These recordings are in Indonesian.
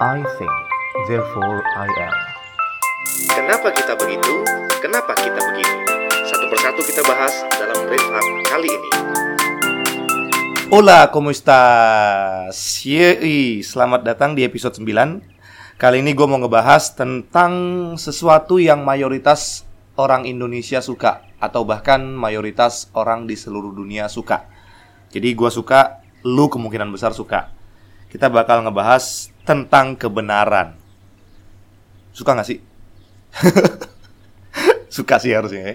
I think, therefore I am. Kenapa kita begitu? Kenapa kita begini? Satu persatu kita bahas dalam Brief Up kali ini. Hola, ¿cómo estás? Yei, selamat datang di episode 9 Kali ini gue mau ngebahas tentang sesuatu yang mayoritas orang Indonesia suka Atau bahkan mayoritas orang di seluruh dunia suka Jadi gue suka, lu kemungkinan besar suka Kita bakal ngebahas tentang kebenaran Suka gak sih? suka sih harusnya ya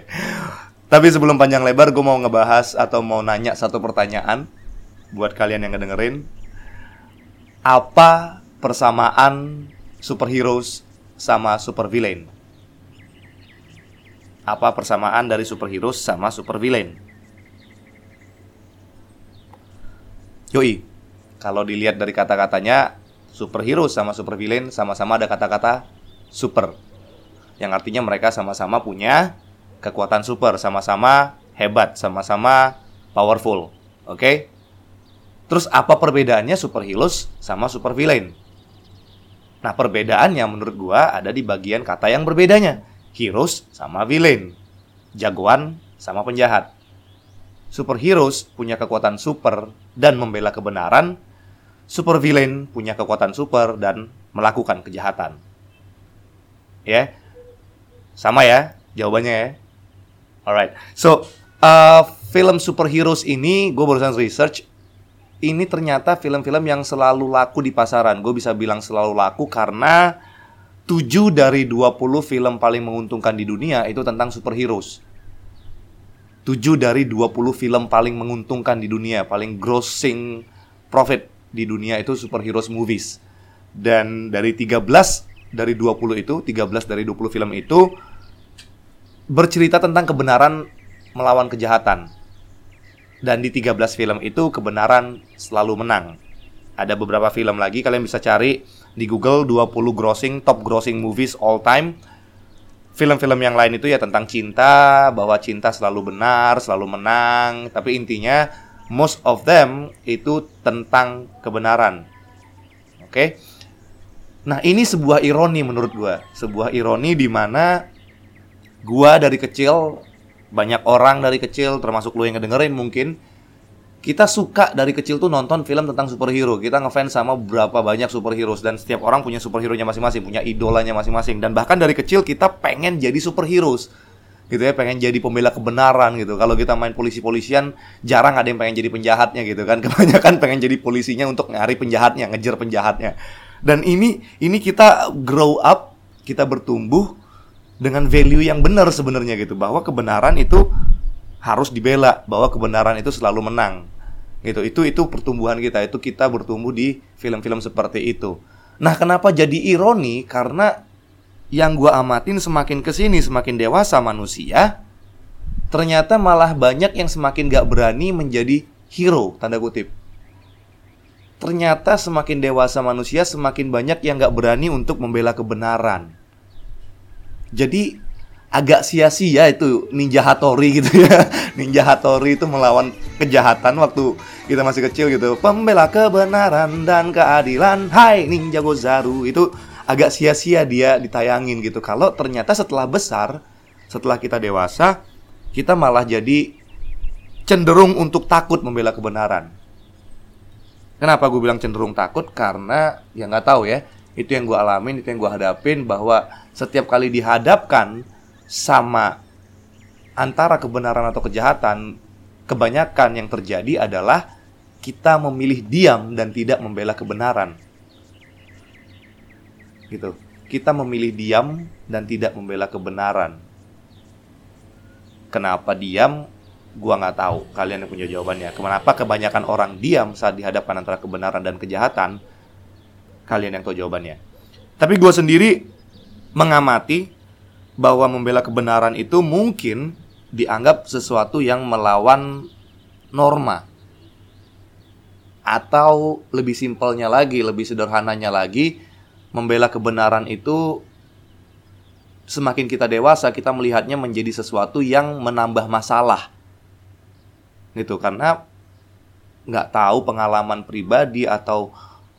Tapi sebelum panjang lebar gue mau ngebahas atau mau nanya satu pertanyaan buat kalian yang ngedengerin apa persamaan superheroes sama supervillain? Apa persamaan dari superheroes sama supervillain? Yoi, kalau dilihat dari kata-katanya superhero sama supervillain sama-sama ada kata-kata super yang artinya mereka sama-sama punya kekuatan super, sama-sama hebat, sama-sama powerful. Oke? Okay? Terus apa perbedaannya superheroes sama supervillain? Nah, perbedaannya menurut gua ada di bagian kata yang berbedanya. Heroes sama villain. Jagoan sama penjahat. Superheroes punya kekuatan super dan membela kebenaran. Supervillain punya kekuatan super dan melakukan kejahatan. Ya. Sama ya jawabannya ya. Alright. So, uh, film superheroes ini gue barusan research ini ternyata film-film yang selalu laku di pasaran. Gue bisa bilang selalu laku karena 7 dari 20 film paling menguntungkan di dunia itu tentang superheroes. 7 dari 20 film paling menguntungkan di dunia, paling grossing profit di dunia itu superheroes movies. Dan dari 13 dari 20 itu, 13 dari 20 film itu bercerita tentang kebenaran melawan kejahatan dan di 13 film itu kebenaran selalu menang. Ada beberapa film lagi kalian bisa cari di Google 20 grossing top grossing movies all time. Film-film yang lain itu ya tentang cinta, bahwa cinta selalu benar, selalu menang, tapi intinya most of them itu tentang kebenaran. Oke. Okay? Nah, ini sebuah ironi menurut gua, sebuah ironi di mana gua dari kecil banyak orang dari kecil termasuk lu yang ngedengerin mungkin kita suka dari kecil tuh nonton film tentang superhero. Kita ngefans sama berapa banyak superhero dan setiap orang punya superhero-nya masing-masing, punya idolanya masing-masing dan bahkan dari kecil kita pengen jadi superhero. Gitu ya, pengen jadi pembela kebenaran gitu. Kalau kita main polisi-polisian, jarang ada yang pengen jadi penjahatnya gitu kan. Kebanyakan pengen jadi polisinya untuk nyari penjahatnya, ngejar penjahatnya. Dan ini ini kita grow up, kita bertumbuh dengan value yang benar sebenarnya gitu bahwa kebenaran itu harus dibela bahwa kebenaran itu selalu menang gitu itu itu pertumbuhan kita itu kita bertumbuh di film-film seperti itu nah kenapa jadi ironi karena yang gua amatin semakin ke sini semakin dewasa manusia ternyata malah banyak yang semakin gak berani menjadi hero tanda kutip ternyata semakin dewasa manusia semakin banyak yang gak berani untuk membela kebenaran jadi agak sia-sia itu Ninja Hattori gitu ya. Ninja Hattori itu melawan kejahatan waktu kita masih kecil gitu. Pembela kebenaran dan keadilan, hai Ninja Gozaru itu agak sia-sia dia ditayangin gitu. Kalau ternyata setelah besar, setelah kita dewasa, kita malah jadi cenderung untuk takut membela kebenaran. Kenapa gue bilang cenderung takut? Karena ya nggak tahu ya itu yang gue alamin itu yang gue hadapin bahwa setiap kali dihadapkan sama antara kebenaran atau kejahatan kebanyakan yang terjadi adalah kita memilih diam dan tidak membela kebenaran gitu. Kita memilih diam dan tidak membela kebenaran. Kenapa diam? Gua nggak tahu. Kalian yang punya jawabannya. Kenapa kebanyakan orang diam saat dihadapkan antara kebenaran dan kejahatan? Kalian yang tahu jawabannya. Tapi gue sendiri mengamati bahwa membela kebenaran itu mungkin dianggap sesuatu yang melawan norma. Atau lebih simpelnya lagi, lebih sederhananya lagi, membela kebenaran itu semakin kita dewasa kita melihatnya menjadi sesuatu yang menambah masalah. Gitu karena nggak tahu pengalaman pribadi atau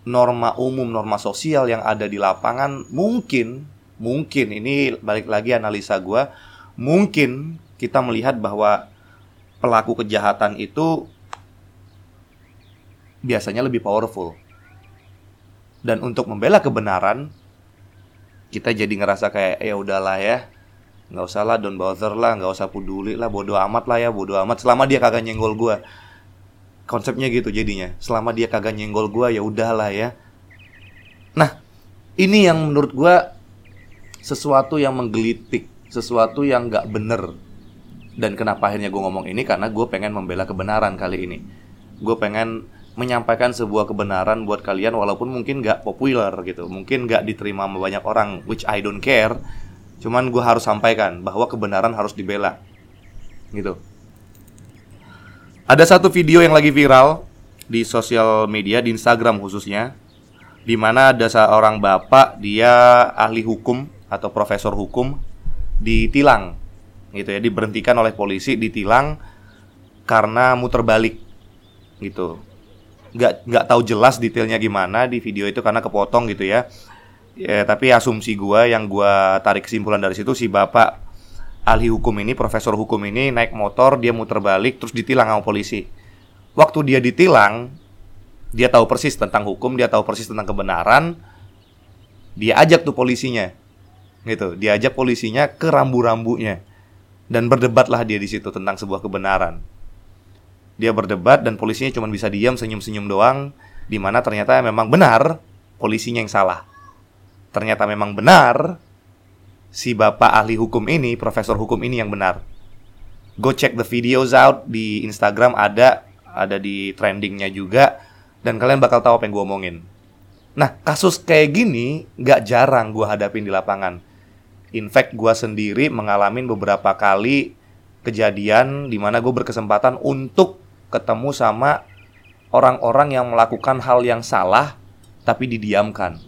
norma umum, norma sosial yang ada di lapangan mungkin, mungkin ini balik lagi analisa gua, mungkin kita melihat bahwa pelaku kejahatan itu biasanya lebih powerful. Dan untuk membela kebenaran, kita jadi ngerasa kayak ya udahlah ya, nggak usah lah, don't bother lah, nggak usah peduli lah, bodoh amat lah ya, bodoh amat. Selama dia kagak nyenggol gua, konsepnya gitu jadinya. Selama dia kagak nyenggol gua ya udahlah ya. Nah, ini yang menurut gua sesuatu yang menggelitik, sesuatu yang nggak bener. Dan kenapa akhirnya gue ngomong ini karena gue pengen membela kebenaran kali ini. Gue pengen menyampaikan sebuah kebenaran buat kalian walaupun mungkin gak populer gitu. Mungkin gak diterima sama banyak orang which I don't care. Cuman gue harus sampaikan bahwa kebenaran harus dibela. Gitu. Ada satu video yang lagi viral di sosial media di Instagram khususnya di mana ada seorang bapak dia ahli hukum atau profesor hukum ditilang. Gitu ya diberhentikan oleh polisi ditilang karena muter balik. Gitu nggak nggak tahu jelas detailnya gimana di video itu karena kepotong gitu ya. Ya, tapi asumsi gua yang gua tarik kesimpulan dari situ si bapak ahli hukum ini, profesor hukum ini naik motor, dia muter balik terus ditilang sama polisi. Waktu dia ditilang, dia tahu persis tentang hukum, dia tahu persis tentang kebenaran. Dia ajak tuh polisinya. Gitu, diajak polisinya ke rambu-rambunya. Dan berdebatlah dia di situ tentang sebuah kebenaran dia berdebat dan polisinya cuma bisa diam senyum-senyum doang di mana ternyata memang benar polisinya yang salah. Ternyata memang benar si bapak ahli hukum ini, profesor hukum ini yang benar. Go check the videos out di Instagram ada ada di trendingnya juga dan kalian bakal tahu apa yang gue omongin. Nah kasus kayak gini nggak jarang gue hadapin di lapangan. In fact gue sendiri mengalami beberapa kali kejadian di mana gue berkesempatan untuk ketemu sama orang-orang yang melakukan hal yang salah tapi didiamkan.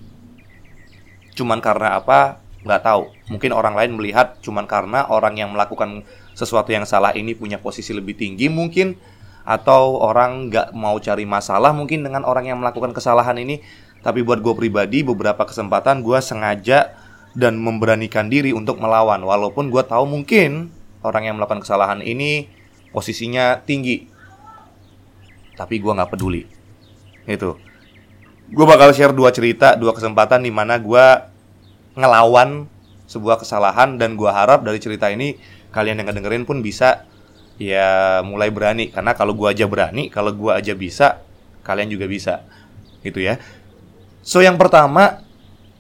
Cuman karena apa? Nggak tahu. Mungkin orang lain melihat cuman karena orang yang melakukan sesuatu yang salah ini punya posisi lebih tinggi mungkin atau orang nggak mau cari masalah mungkin dengan orang yang melakukan kesalahan ini. Tapi buat gue pribadi beberapa kesempatan gue sengaja dan memberanikan diri untuk melawan walaupun gue tahu mungkin orang yang melakukan kesalahan ini posisinya tinggi tapi gue nggak peduli. Itu. Gue bakal share dua cerita dua kesempatan di mana gue ngelawan sebuah kesalahan dan gue harap dari cerita ini kalian yang ngedengerin pun bisa ya mulai berani. Karena kalau gue aja berani kalau gue aja bisa kalian juga bisa. Gitu ya. So yang pertama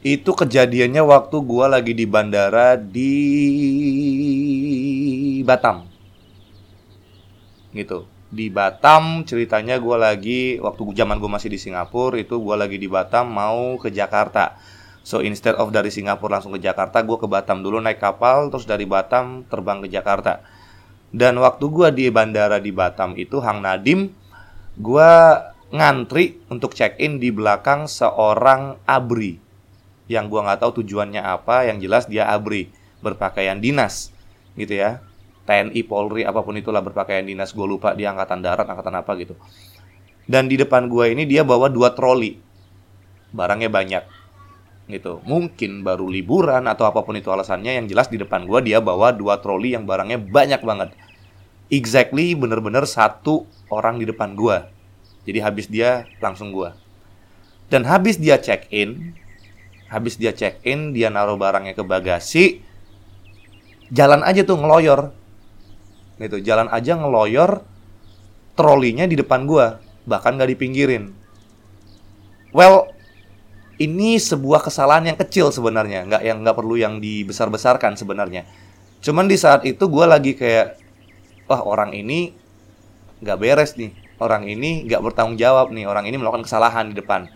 itu kejadiannya waktu gue lagi di bandara di Batam. Gitu di Batam ceritanya gue lagi waktu zaman gue masih di Singapura itu gue lagi di Batam mau ke Jakarta. So instead of dari Singapura langsung ke Jakarta gue ke Batam dulu naik kapal terus dari Batam terbang ke Jakarta. Dan waktu gue di bandara di Batam itu Hang Nadim gue ngantri untuk check in di belakang seorang abri. Yang gue nggak tahu tujuannya apa yang jelas dia abri berpakaian dinas gitu ya TNI, Polri, apa pun itulah berpakaian dinas. Gue lupa dia angkatan darat, angkatan apa gitu. Dan di depan gue ini dia bawa dua troli. Barangnya banyak. Gitu. Mungkin baru liburan atau apa pun itu alasannya. Yang jelas di depan gue dia bawa dua troli yang barangnya banyak banget. Exactly bener-bener satu orang di depan gue. Jadi habis dia langsung gue. Dan habis dia check in, habis dia check in, dia naruh barangnya ke bagasi, jalan aja tuh ngeloyor gitu. Jalan aja ngeloyor trolinya di depan gua bahkan gak dipinggirin. Well ini sebuah kesalahan yang kecil sebenarnya nggak yang nggak perlu yang dibesar-besarkan sebenarnya. Cuman di saat itu gua lagi kayak wah orang ini nggak beres nih. Orang ini nggak bertanggung jawab nih. Orang ini melakukan kesalahan di depan.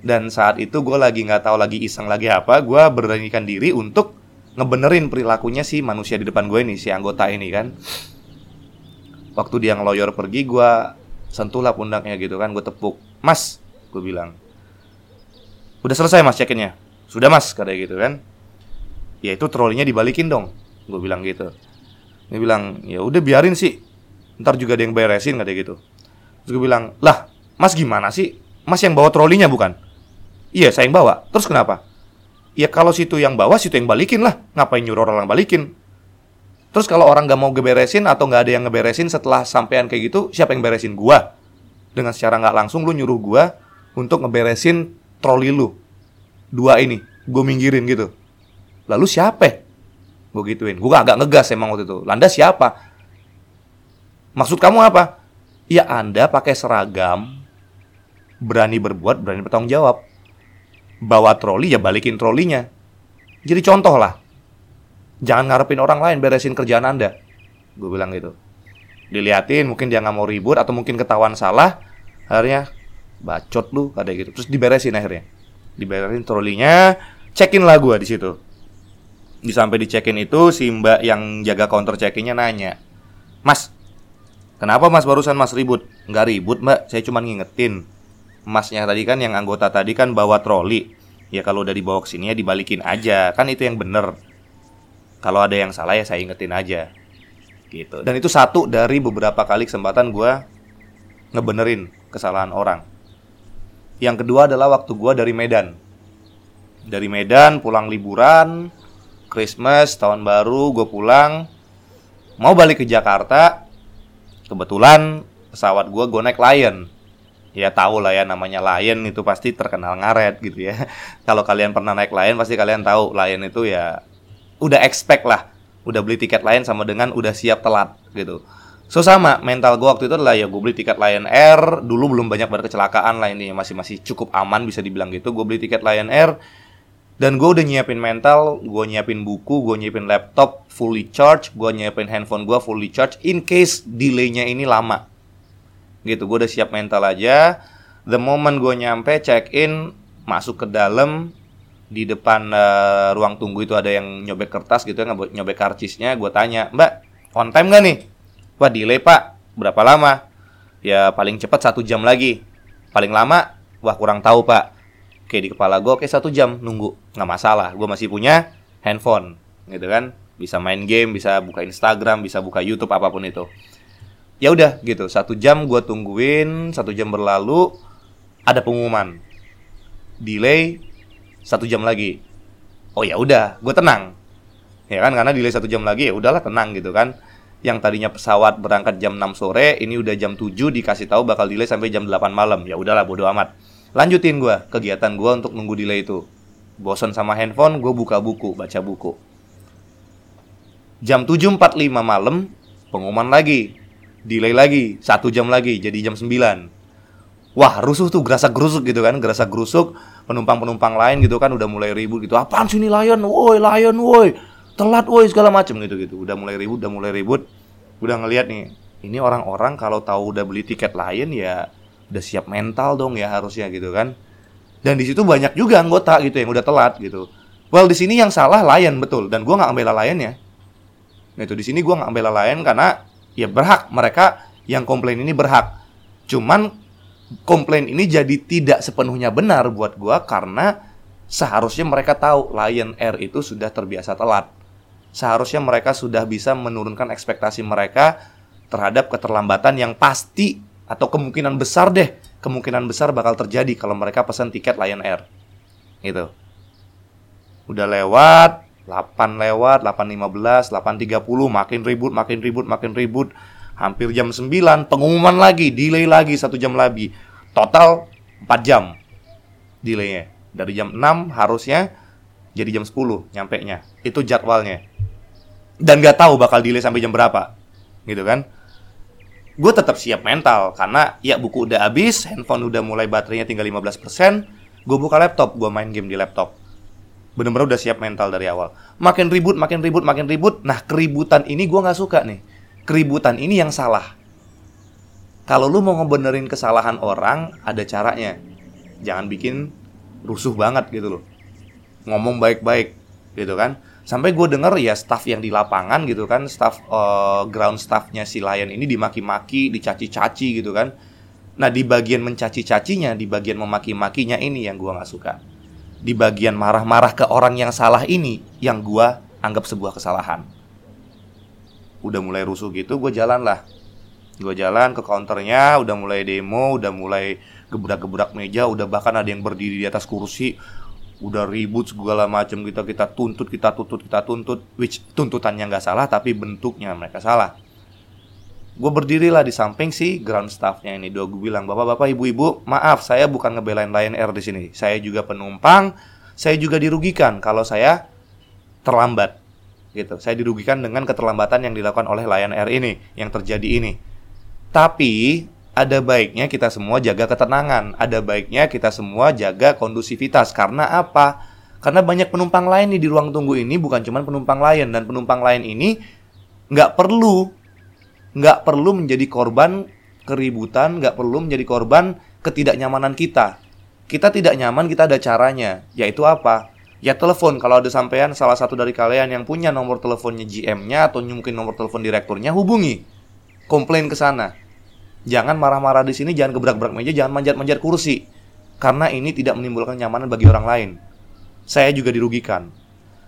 Dan saat itu gue lagi nggak tahu lagi iseng lagi apa gue beranikan diri untuk ngebenerin perilakunya si manusia di depan gue ini si anggota ini kan. Waktu dia ngeloyor pergi gue sentuhlah pundaknya gitu kan gue tepuk. Mas gue bilang. Udah selesai mas cekinnya sudah mas katanya gitu kan. Ya itu trolinya dibalikin dong gue bilang gitu. Dia bilang ya udah biarin sih ntar juga ada yang beresin katanya gitu. Terus gue bilang lah mas gimana sih? Mas yang bawa trolinya bukan? Iya, saya yang bawa. Terus kenapa? Ya kalau situ yang bawa, situ yang balikin lah. Ngapain nyuruh orang balikin? Terus kalau orang nggak mau ngeberesin atau nggak ada yang ngeberesin setelah sampean kayak gitu, siapa yang beresin? Gua. Dengan secara nggak langsung lu nyuruh gua untuk ngeberesin troli lu. Dua ini, gue minggirin gitu. Lalu siapa? Gue gituin. Gue agak ngegas emang waktu itu. Landa siapa? Maksud kamu apa? Ya Anda pakai seragam, berani berbuat, berani bertanggung jawab. Bawa troli ya balikin trolinya. Jadi contoh lah. Jangan ngarepin orang lain beresin kerjaan Anda. Gue bilang gitu. Diliatin, mungkin dia nggak mau ribut atau mungkin ketahuan salah. Akhirnya bacot lu kayak gitu. Terus diberesin akhirnya. Diberesin trolinya, cekin lah gue di situ. Di sampai dicekin itu si Mbak yang jaga counter check-innya nanya, "Mas, kenapa Mas barusan Mas ribut?" "Nggak ribut, Mbak. Saya cuma ngingetin. Masnya tadi kan yang anggota tadi kan bawa troli. Ya kalau udah dibawa ke sini ya dibalikin aja. Kan itu yang bener. Kalau ada yang salah ya saya ingetin aja." Gitu. Dan itu satu dari beberapa kali kesempatan gue ngebenerin kesalahan orang. Yang kedua adalah waktu gue dari Medan. Dari Medan pulang liburan, Christmas, tahun baru, gue pulang. Mau balik ke Jakarta, kebetulan pesawat gue gue naik Lion. Ya tahu lah ya namanya Lion itu pasti terkenal ngaret gitu ya. Kalau kalian pernah naik Lion pasti kalian tahu Lion itu ya udah expect lah, udah beli tiket Lion sama dengan udah siap telat gitu. So sama. Mental gue waktu itu adalah ya gue beli tiket Lion Air. Dulu belum banyak berkecelakaan lah ini masih masih cukup aman bisa dibilang gitu. Gue beli tiket Lion Air. Dan gue udah nyiapin mental gue nyiapin buku gue nyiapin laptop fully charge gue nyiapin handphone gue fully charge in case delaynya ini lama gitu gue udah siap mental aja the moment gue nyampe check in masuk ke dalam di depan uh, ruang tunggu itu ada yang nyobek kertas gitu ya nyobek karcisnya gue tanya mbak on time gak nih Wah delay pak, berapa lama? Ya paling cepat satu jam lagi. Paling lama, wah kurang tahu pak. Oke di kepala gue, oke satu jam nunggu, nggak masalah. Gue masih punya handphone, gitu kan? Bisa main game, bisa buka Instagram, bisa buka YouTube apa pun itu. Ya udah gitu, satu jam gue tungguin, satu jam berlalu, ada pengumuman, delay satu jam lagi. Oh ya udah, gue tenang, ya kan? Karena delay satu jam lagi ya udahlah tenang gitu kan yang tadinya pesawat berangkat jam 6 sore, ini udah jam 7 dikasih tahu bakal delay sampai jam 8 malam. Ya udahlah bodo amat. Lanjutin gua kegiatan gua untuk nunggu delay itu. Bosan sama handphone, gue buka buku, baca buku. Jam 7.45 malam, pengumuman lagi. Delay lagi, satu jam lagi, jadi jam 9. Wah, rusuh tuh, gerasa gerusuk gitu kan, gerasa gerusuk. Penumpang-penumpang lain gitu kan udah mulai ribut gitu. Apaan sih ini Lion? Woi, Lion, woi telat woi segala macem gitu gitu udah mulai ribut udah mulai ribut udah ngelihat nih ini orang-orang kalau tahu udah beli tiket lain ya udah siap mental dong ya harusnya gitu kan dan di situ banyak juga anggota gitu yang udah telat gitu well di sini yang salah Lion betul dan gua nggak ambil Lion ya nah itu di sini gua nggak ambil Lion karena ya berhak. Mereka yang komplain ini berhak. Cuman komplain ini jadi tidak sepenuhnya benar buat gua karena seharusnya mereka tahu Lion Air itu sudah terbiasa telat. Seharusnya mereka sudah bisa menurunkan ekspektasi mereka terhadap keterlambatan yang pasti atau kemungkinan besar deh kemungkinan besar bakal terjadi kalau mereka pesan tiket Lion Air. Gitu. Udah lewat 8 lewat 8.15 8.30 makin ribut makin ribut makin ribut. Hampir jam 9 pengumuman lagi delay lagi satu jam lagi. Total 4 jam delaynya. Dari jam 6 harusnya jadi jam 10 nyampe nya itu jadwalnya. Dan gak tahu bakal delay sampai jam berapa gitu kan? Gue tetap siap mental karena ya buku udah habis handphone udah mulai baterainya tinggal 15% gue buka laptop gue main game di laptop bener-bener udah siap mental dari awal. Makin ribut makin ribut makin ribut. Nah keributan ini gue nggak suka nih. Keributan ini yang salah. Kalau lu mau ngebenerin kesalahan orang ada caranya. Jangan bikin rusuh banget gitu loh. Ngomong baik-baik gitu kan. Sampai gue denger ya staff yang di lapangan gitu kan staff uh, ground staffnya si Lion ini dimaki-maki dicaci-caci gitu kan. Nah di bagian mencaci-cacinya di bagian memaki-makinya ini yang gue nggak suka di bagian marah-marah ke orang yang salah ini yang gue anggap sebuah kesalahan. Udah mulai rusuh gitu gue jalan lah gue jalan ke counternya udah mulai demo udah mulai gebrak-gebrak meja, udah bahkan ada yang berdiri di atas kursi, udah ribut segala macam kita kita tuntut kita tuntut kita tuntut. Which tuntutannya nggak salah tapi bentuknya mereka salah gue berdirilah di samping si ground staffnya ini. Dua gue bilang bapak-bapak ibu-ibu maaf saya bukan ngebelain Lion Air di sini. Saya juga penumpang saya juga dirugikan kalau saya terlambat gitu. Saya dirugikan dengan keterlambatan yang dilakukan oleh Lion Air ini yang terjadi ini. Tapi ada baiknya kita semua jaga ketenangan, ada baiknya kita semua jaga kondusivitas. Karena apa? Karena banyak penumpang lain nih di ruang tunggu ini bukan cuma penumpang lain. Dan penumpang lain ini nggak perlu nggak perlu menjadi korban keributan, nggak perlu menjadi korban ketidaknyamanan kita. Kita tidak nyaman, kita ada caranya, yaitu apa? Ya telepon kalau ada sampean salah satu dari kalian yang punya nomor teleponnya GM-nya atau mungkin nomor telepon direkturnya hubungi. Komplain ke sana Jangan marah-marah di sini, jangan gebrak-gebrak meja, jangan manjat-manjat kursi. Karena ini tidak menimbulkan nyamanan bagi orang lain. Saya juga dirugikan.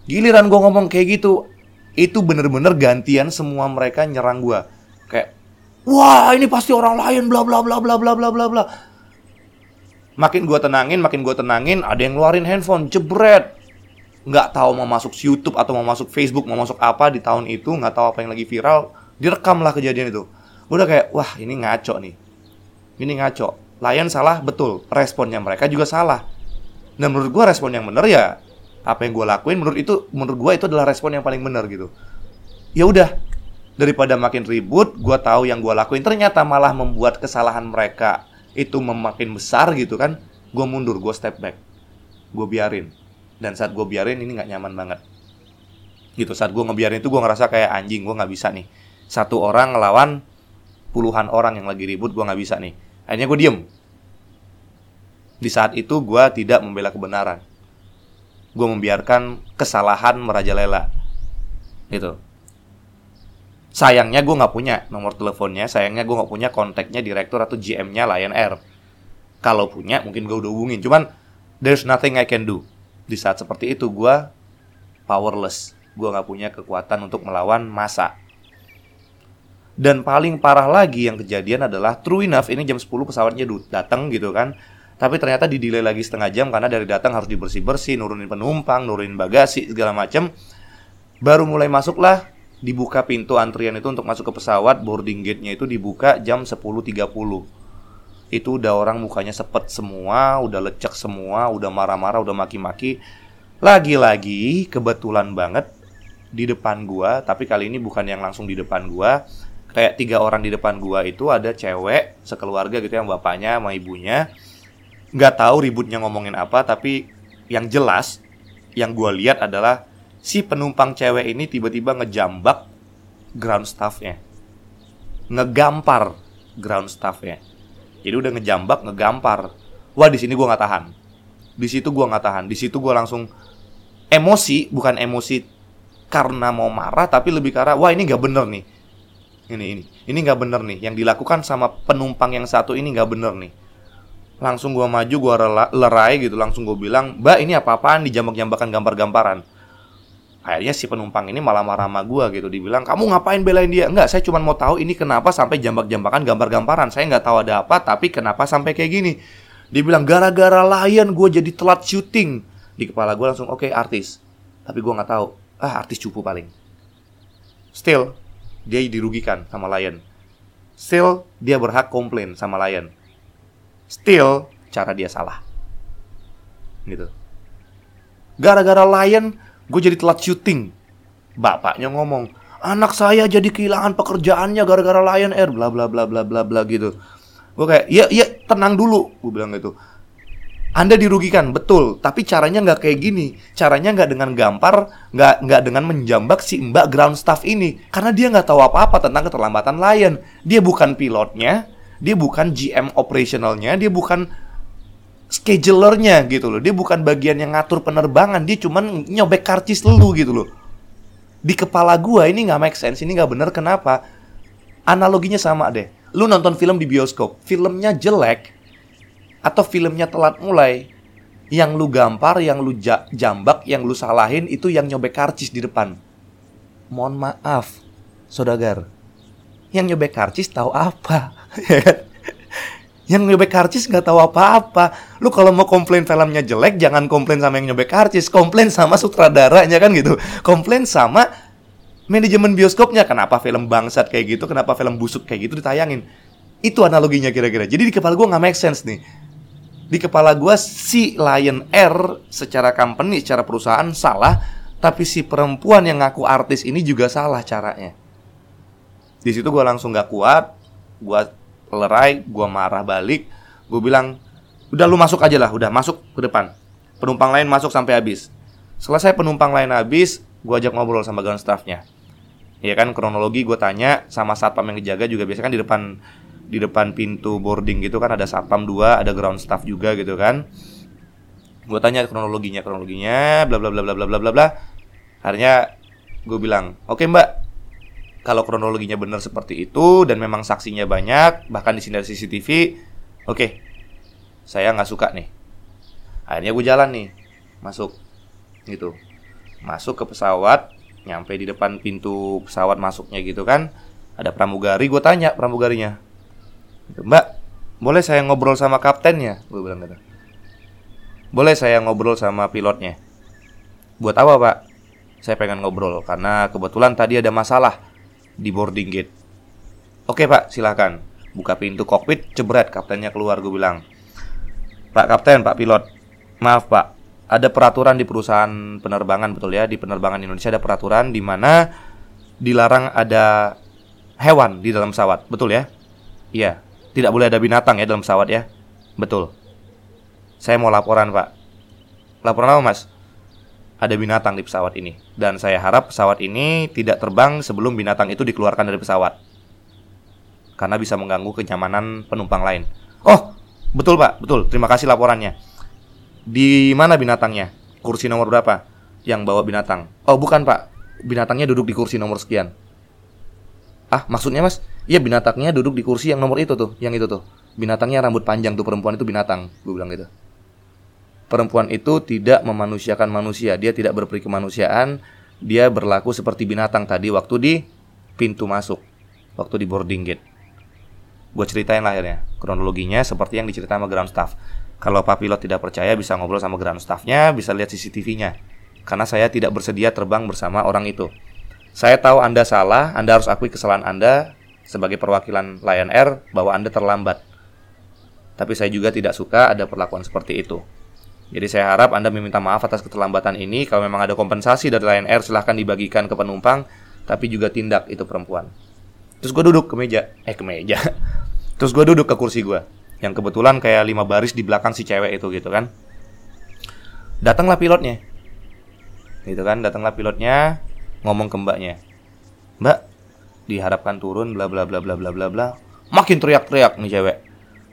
Giliran gue ngomong kayak gitu, itu bener-bener gantian semua mereka nyerang gue. Kayak, wah ini pasti orang lain, bla bla bla bla bla bla bla bla. Makin gue tenangin, makin gue tenangin, ada yang ngeluarin handphone, jebret. Nggak tahu mau masuk YouTube atau mau masuk Facebook, mau masuk apa di tahun itu, nggak tahu apa yang lagi viral, direkam lah kejadian itu. Gue udah kayak wah ini ngaco nih. Ini ngaco. Lion salah betul. Responnya mereka juga salah. Dan menurut gue respon yang benar ya apa yang gue lakuin menurut itu menurut gue itu adalah respon yang paling benar gitu. Ya udah daripada makin ribut gue tahu yang gue lakuin. Ternyata malah membuat kesalahan mereka itu memakin besar gitu kan. Gue mundur gue step back. Gue biarin. Dan saat gue biarin ini nggak nyaman banget. Gitu saat gue ngebiarin itu gue ngerasa kayak anjing gue nggak bisa nih. Satu orang ngelawan puluhan orang yang lagi ribut gue nggak bisa nih. Akhirnya gue diem. Di saat itu gue tidak membela kebenaran. Gue membiarkan kesalahan merajalela. Gitu sayangnya gue nggak punya nomor teleponnya sayangnya gue nggak punya kontaknya direktur atau GM-nya Lion Air. Kalau punya mungkin gue udah hubungin. Cuman there's nothing I can do. Di saat seperti itu gue powerless. Gue nggak punya kekuatan untuk melawan masa dan paling parah lagi yang kejadian adalah true enough ini jam 10 pesawatnya datang gitu kan. Tapi ternyata di delay lagi setengah jam karena dari datang harus dibersih-bersih, nurunin penumpang, nurunin bagasi segala macam. Baru mulai masuklah dibuka pintu antrian itu untuk masuk ke pesawat, boarding gate-nya itu dibuka jam 10.30. Itu udah orang mukanya sepet semua, udah lecek semua, udah marah-marah, udah maki-maki. Lagi-lagi kebetulan banget di depan gua, tapi kali ini bukan yang langsung di depan gua, kayak tiga orang di depan gua itu ada cewek sekeluarga gitu yang bapaknya sama ibunya nggak tahu ributnya ngomongin apa tapi yang jelas yang gua lihat adalah si penumpang cewek ini tiba-tiba ngejambak ground staffnya. Ngegampar ground staffnya. Jadi udah ngejambak ngegampar. Wah di sini gua nggak tahan. Di situ gua nggak tahan. Di situ gua langsung emosi bukan emosi karena mau marah tapi lebih karena wah ini nggak bener nih. Ini ini. Ini nggak bener nih. Yang dilakukan sama penumpang yang satu ini nggak bener nih. Langsung gua maju gua lerai gitu. Langsung gua bilang mbak ini apa-apaan dijambak-jambakan gambar-gambaran akhirnya si penumpang ini malah marah sama gua gitu dibilang kamu ngapain belain dia enggak saya cuma mau tahu ini kenapa sampai jambak-jambakan gambar-gambaran saya nggak tahu ada apa tapi kenapa sampai kayak gini dibilang gara-gara lion gue jadi telat syuting di kepala gue langsung oke okay, artis tapi gue nggak tahu ah artis cupu paling still dia dirugikan sama Lion. Still, dia berhak komplain sama Lion. Still, cara dia salah. Gitu. Gara-gara Lion, gue jadi telat syuting. Bapaknya ngomong, anak saya jadi kehilangan pekerjaannya gara-gara Lion Air, bla bla bla bla bla bla gitu. Gue kayak, iya iya tenang dulu, gue bilang gitu. Anda dirugikan, betul. Tapi caranya nggak kayak gini. Caranya nggak dengan gampar, nggak nggak dengan menjambak si mbak ground staff ini. Karena dia nggak tahu apa-apa tentang keterlambatan Lion. Dia bukan pilotnya, dia bukan GM operationalnya, dia bukan schedulernya gitu loh. Dia bukan bagian yang ngatur penerbangan. Dia cuman nyobek karcis lu gitu loh. Di kepala gua ini nggak make sense, ini nggak bener. Kenapa? Analoginya sama deh. Lu nonton film di bioskop, filmnya jelek, atau filmnya telat mulai yang lu gampar, yang lu jambak, yang lu salahin itu yang nyobek karcis di depan. Mohon maaf, saudagar. Yang nyobek karcis tahu apa? Yang nyobek karcis nggak tahu apa-apa. Lu kalau mau komplain filmnya jelek, jangan komplain sama yang nyobek karcis, komplain sama sutradaranya kan gitu. Komplain sama manajemen bioskopnya. Kenapa film bangsat kayak gitu, kenapa film busuk kayak gitu ditayangin. Itu analoginya kira-kira. Jadi di kepala gue nggak make sense nih. Di kepala gue si Lion Air secara company, secara perusahaan salah, tapi si perempuan yang ngaku artis ini juga salah caranya. Di situ gue langsung gak kuat, gue lerai, gue marah balik, gue bilang, udah lu masuk aja lah, udah masuk ke depan. Penumpang lain masuk sampai habis. Selesai penumpang lain habis, gue ajak ngobrol sama ground staffnya. Ya kan kronologi gue tanya sama satpam yang dijaga juga biasanya kan di depan di depan pintu boarding gitu kan ada satpam dua, ada ground staff juga gitu kan. Gue tanya kronologinya, kronologinya, bla bla bla bla bla bla bla bla. Akhirnya gue bilang, oke okay, mbak, kalau kronologinya benar seperti itu dan memang saksinya banyak, bahkan di sini ada CCTV, oke, okay, saya nggak suka nih. Akhirnya gue jalan nih, masuk, gitu, masuk ke pesawat, nyampe di depan pintu pesawat masuknya gitu kan, ada pramugari, gue tanya pramugarinya, Mbak, boleh saya ngobrol sama kaptennya? Gue bilang gitu. Boleh saya ngobrol sama pilotnya? Buat apa pak? Saya pengen ngobrol karena kebetulan tadi ada masalah di boarding gate. Oke pak, silahkan. Buka pintu kokpit, jebret kaptennya keluar. Gue bilang, Pak Kapten, Pak Pilot, maaf Pak, ada peraturan di perusahaan penerbangan betul ya? Di penerbangan Indonesia ada peraturan di mana dilarang ada hewan di dalam pesawat. Betul ya? Iya. Tidak boleh ada binatang ya dalam pesawat ya? Betul. Saya mau laporan pak. Laporan apa mas ada binatang di pesawat ini dan saya harap pesawat ini tidak terbang sebelum binatang itu dikeluarkan dari pesawat karena bisa mengganggu kenyamanan penumpang lain. Oh, betul Pak, betul. Terima kasih laporannya. Di mana binatangnya? Kursi nomor berapa? Yang bawa binatang? Oh, bukan Pak. Binatangnya duduk di kursi nomor sekian. Ah, maksudnya Mas? Iya, binatangnya duduk di kursi yang nomor itu tuh, yang itu tuh. Binatangnya rambut panjang tuh perempuan itu binatang, gue bilang gitu perempuan itu tidak memanusiakan manusia, dia tidak berperi kemanusiaan, dia berlaku seperti binatang tadi waktu di pintu masuk, waktu di boarding gate. Gue ceritain akhirnya, kronologinya seperti yang diceritakan sama ground staff. Kalau Pak Pilot tidak percaya bisa ngobrol sama ground staffnya, bisa lihat CCTV-nya. Karena saya tidak bersedia terbang bersama orang itu. Saya tahu Anda salah, Anda harus akui kesalahan Anda sebagai perwakilan Lion Air bahwa Anda terlambat. Tapi saya juga tidak suka ada perlakuan seperti itu. Jadi saya harap Anda meminta maaf atas keterlambatan ini. Kalau memang ada kompensasi dari Lion Air silahkan dibagikan ke penumpang, tapi juga tindak itu perempuan. Terus gue duduk ke meja, eh ke meja. Terus gue duduk ke kursi gue, yang kebetulan kayak lima baris di belakang si cewek itu gitu kan. Datanglah pilotnya, gitu kan. Datanglah pilotnya, ngomong ke mbaknya, Mbak, diharapkan turun, bla bla bla bla bla bla bla. Makin teriak-teriak nih cewek.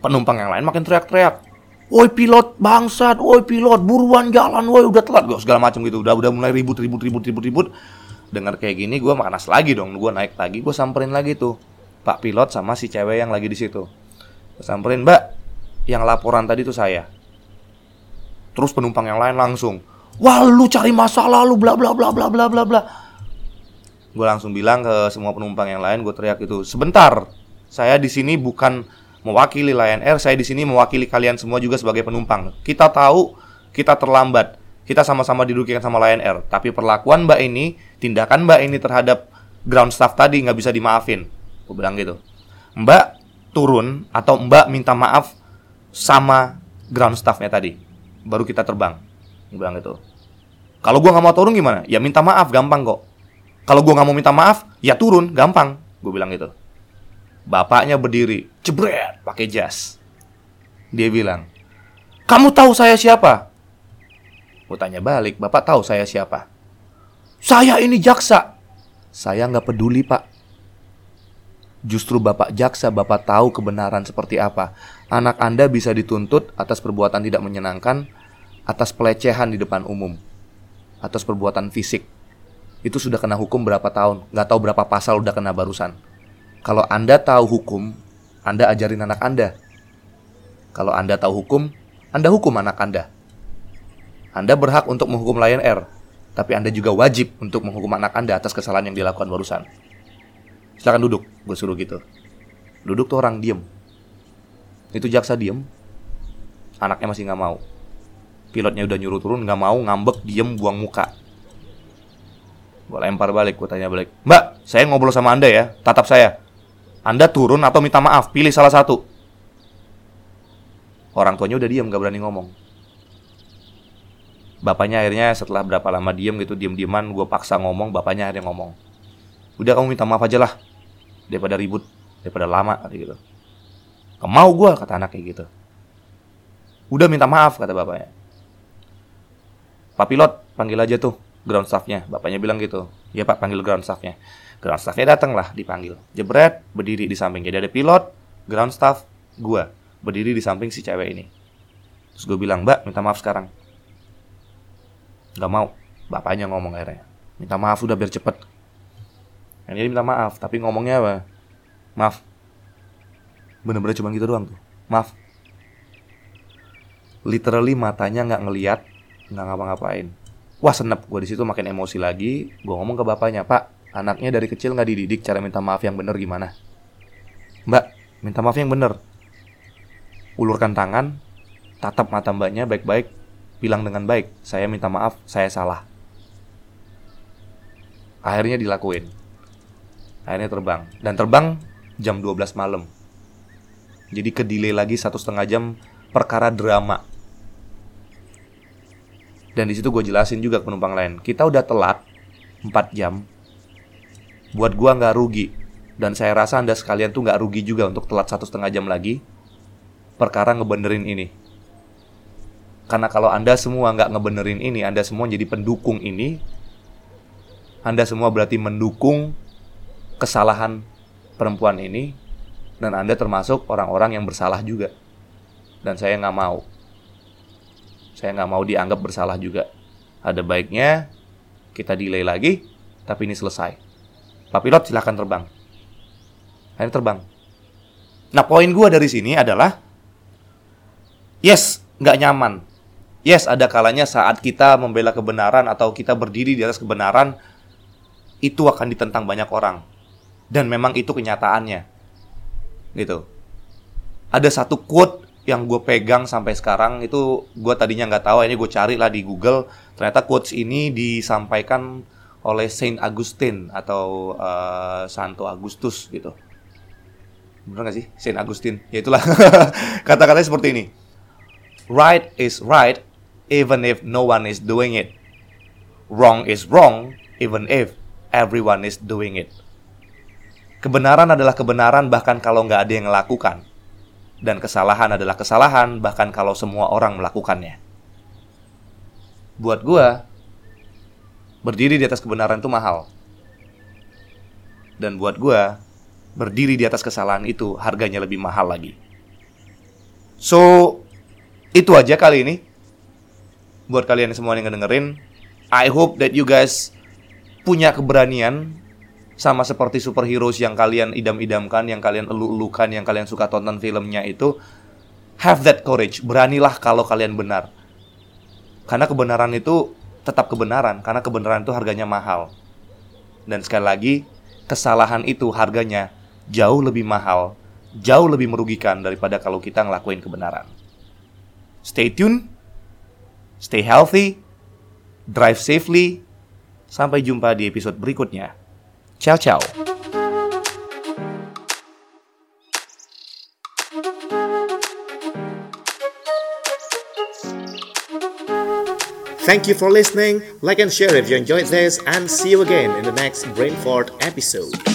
Penumpang yang lain makin teriak-teriak Woi pilot bangsat, woi pilot buruan jalan, woi udah telat gue segala macam gitu. Udah udah mulai ribut ribut ribut ribut ribut. Dengar kayak gini gue panas lagi dong. Gue naik lagi, gue samperin lagi tuh Pak pilot sama si cewek yang lagi di situ. Samperin, "Mbak, yang laporan tadi tuh saya." Terus penumpang yang lain langsung, "Wah, lu cari masalah lu bla bla bla bla bla bla bla." Gue langsung bilang ke semua penumpang yang lain, gue teriak itu, "Sebentar. Saya di sini bukan mewakili Lion Air, saya di sini mewakili kalian semua juga sebagai penumpang. Kita tahu kita terlambat, kita sama-sama didudukin sama Lion Air, tapi perlakuan Mbak ini, tindakan Mbak ini terhadap ground staff tadi nggak bisa dimaafin. Gue bilang gitu. Mbak turun atau Mbak minta maaf sama ground staffnya tadi, baru kita terbang. Gue bilang gitu. Kalau gue nggak mau turun gimana? Ya minta maaf, gampang kok. Kalau gue nggak mau minta maaf, ya turun, gampang. Gue bilang gitu. Bapaknya berdiri, jebret, pakai jas. Dia bilang, kamu tahu saya siapa? Gue tanya balik, bapak tahu saya siapa? Saya ini jaksa. Saya nggak peduli pak. Justru bapak jaksa, bapak tahu kebenaran seperti apa. Anak anda bisa dituntut atas perbuatan tidak menyenangkan, atas pelecehan di depan umum, atas perbuatan fisik. Itu sudah kena hukum berapa tahun, nggak tahu berapa pasal udah kena barusan. Kalau Anda tahu hukum, Anda ajarin anak Anda. Kalau Anda tahu hukum, Anda hukum anak Anda. Anda berhak untuk menghukum Lion Air, tapi Anda juga wajib untuk menghukum anak Anda atas kesalahan yang dilakukan barusan. Silakan duduk, gue suruh gitu. Duduk tuh orang diem. Itu jaksa diem. Anaknya masih nggak mau. Pilotnya udah nyuruh turun, nggak mau, ngambek, diem, buang muka. Gue lempar balik, gue tanya balik. Mbak, saya ngobrol sama Anda ya, tatap saya. Anda turun atau minta maaf, pilih salah satu. Orang tuanya udah diem, gak berani ngomong. Bapaknya akhirnya setelah berapa lama diem gitu, diem-dieman, gue paksa ngomong, bapaknya akhirnya ngomong. Udah kamu minta maaf aja lah, daripada ribut, daripada lama, kata gitu. Gak mau gue, kata anak kayak gitu. Udah minta maaf, kata bapaknya. Pak pilot, panggil aja tuh ground staffnya. Bapaknya bilang gitu. Ya pak, panggil ground staffnya. Ground staffnya datang lah, dipanggil. Jebret, berdiri di samping. Jadi ada pilot, ground staff, gua. Berdiri di samping si cewek ini. Terus gue bilang, mbak, minta maaf sekarang. Gak mau. Bapaknya ngomong akhirnya. Minta maaf udah biar cepet. Yang dia minta maaf, tapi ngomongnya apa? Maaf. Bener-bener cuma gitu doang tuh. Maaf. Literally matanya nggak ngeliat, nggak ngapa-ngapain. Wah senep, gue di situ makin emosi lagi. Gue ngomong ke bapaknya, Pak, anaknya dari kecil nggak dididik cara minta maaf yang bener gimana? Mbak, minta maaf yang bener. Ulurkan tangan, tatap mata mbaknya baik-baik, bilang dengan baik, saya minta maaf, saya salah. Akhirnya dilakuin. Akhirnya terbang. Dan terbang jam 12 malam. Jadi ke delay lagi satu setengah jam perkara drama dan di situ gue jelasin juga ke penumpang lain. Kita udah telat 4 jam. Buat gue nggak rugi. Dan saya rasa anda sekalian tuh nggak rugi juga untuk telat satu setengah jam lagi. Perkara ngebenerin ini. Karena kalau anda semua nggak ngebenerin ini, anda semua jadi pendukung ini. Anda semua berarti mendukung kesalahan perempuan ini. Dan anda termasuk orang-orang yang bersalah juga. Dan saya nggak mau. Saya nggak mau dianggap bersalah juga. Ada baiknya kita delay lagi, tapi ini selesai. Pak pilot silahkan terbang. Ayo terbang. Nah poin gue dari sini adalah, yes, nggak nyaman. Yes, ada kalanya saat kita membela kebenaran atau kita berdiri di atas kebenaran, itu akan ditentang banyak orang. Dan memang itu kenyataannya. Gitu. Ada satu quote yang gue pegang sampai sekarang itu gue tadinya nggak tahu ini gue cari lah di Google ternyata quotes ini disampaikan oleh Saint Augustine atau uh, Santo Agustus gitu. Bener gak sih? Saint Augustine. Ya itulah. Kata-katanya seperti ini. Right is right even if no one is doing it. Wrong is wrong even if everyone is doing it. Kebenaran adalah kebenaran bahkan kalau nggak ada yang melakukan. Dan kesalahan adalah kesalahan bahkan kalau semua orang melakukannya. Buat gue, berdiri di atas kebenaran itu mahal. Dan buat gue, berdiri di atas kesalahan itu harganya lebih mahal lagi. So, itu aja kali ini. Buat kalian semua yang ngedengerin, I hope that you guys punya keberanian sama seperti superheroes yang kalian idam-idamkan, yang kalian elu-elukan, yang kalian suka tonton filmnya itu, have that courage. Beranilah kalau kalian benar. Karena kebenaran itu tetap kebenaran, karena kebenaran itu harganya mahal. Dan sekali lagi, kesalahan itu harganya jauh lebih mahal, jauh lebih merugikan daripada kalau kita ngelakuin kebenaran. Stay tune, stay healthy, drive safely. Sampai jumpa di episode berikutnya. Ciao, ciao. Thank you for listening. Like and share if you enjoyed this, and see you again in the next Brainfort episode.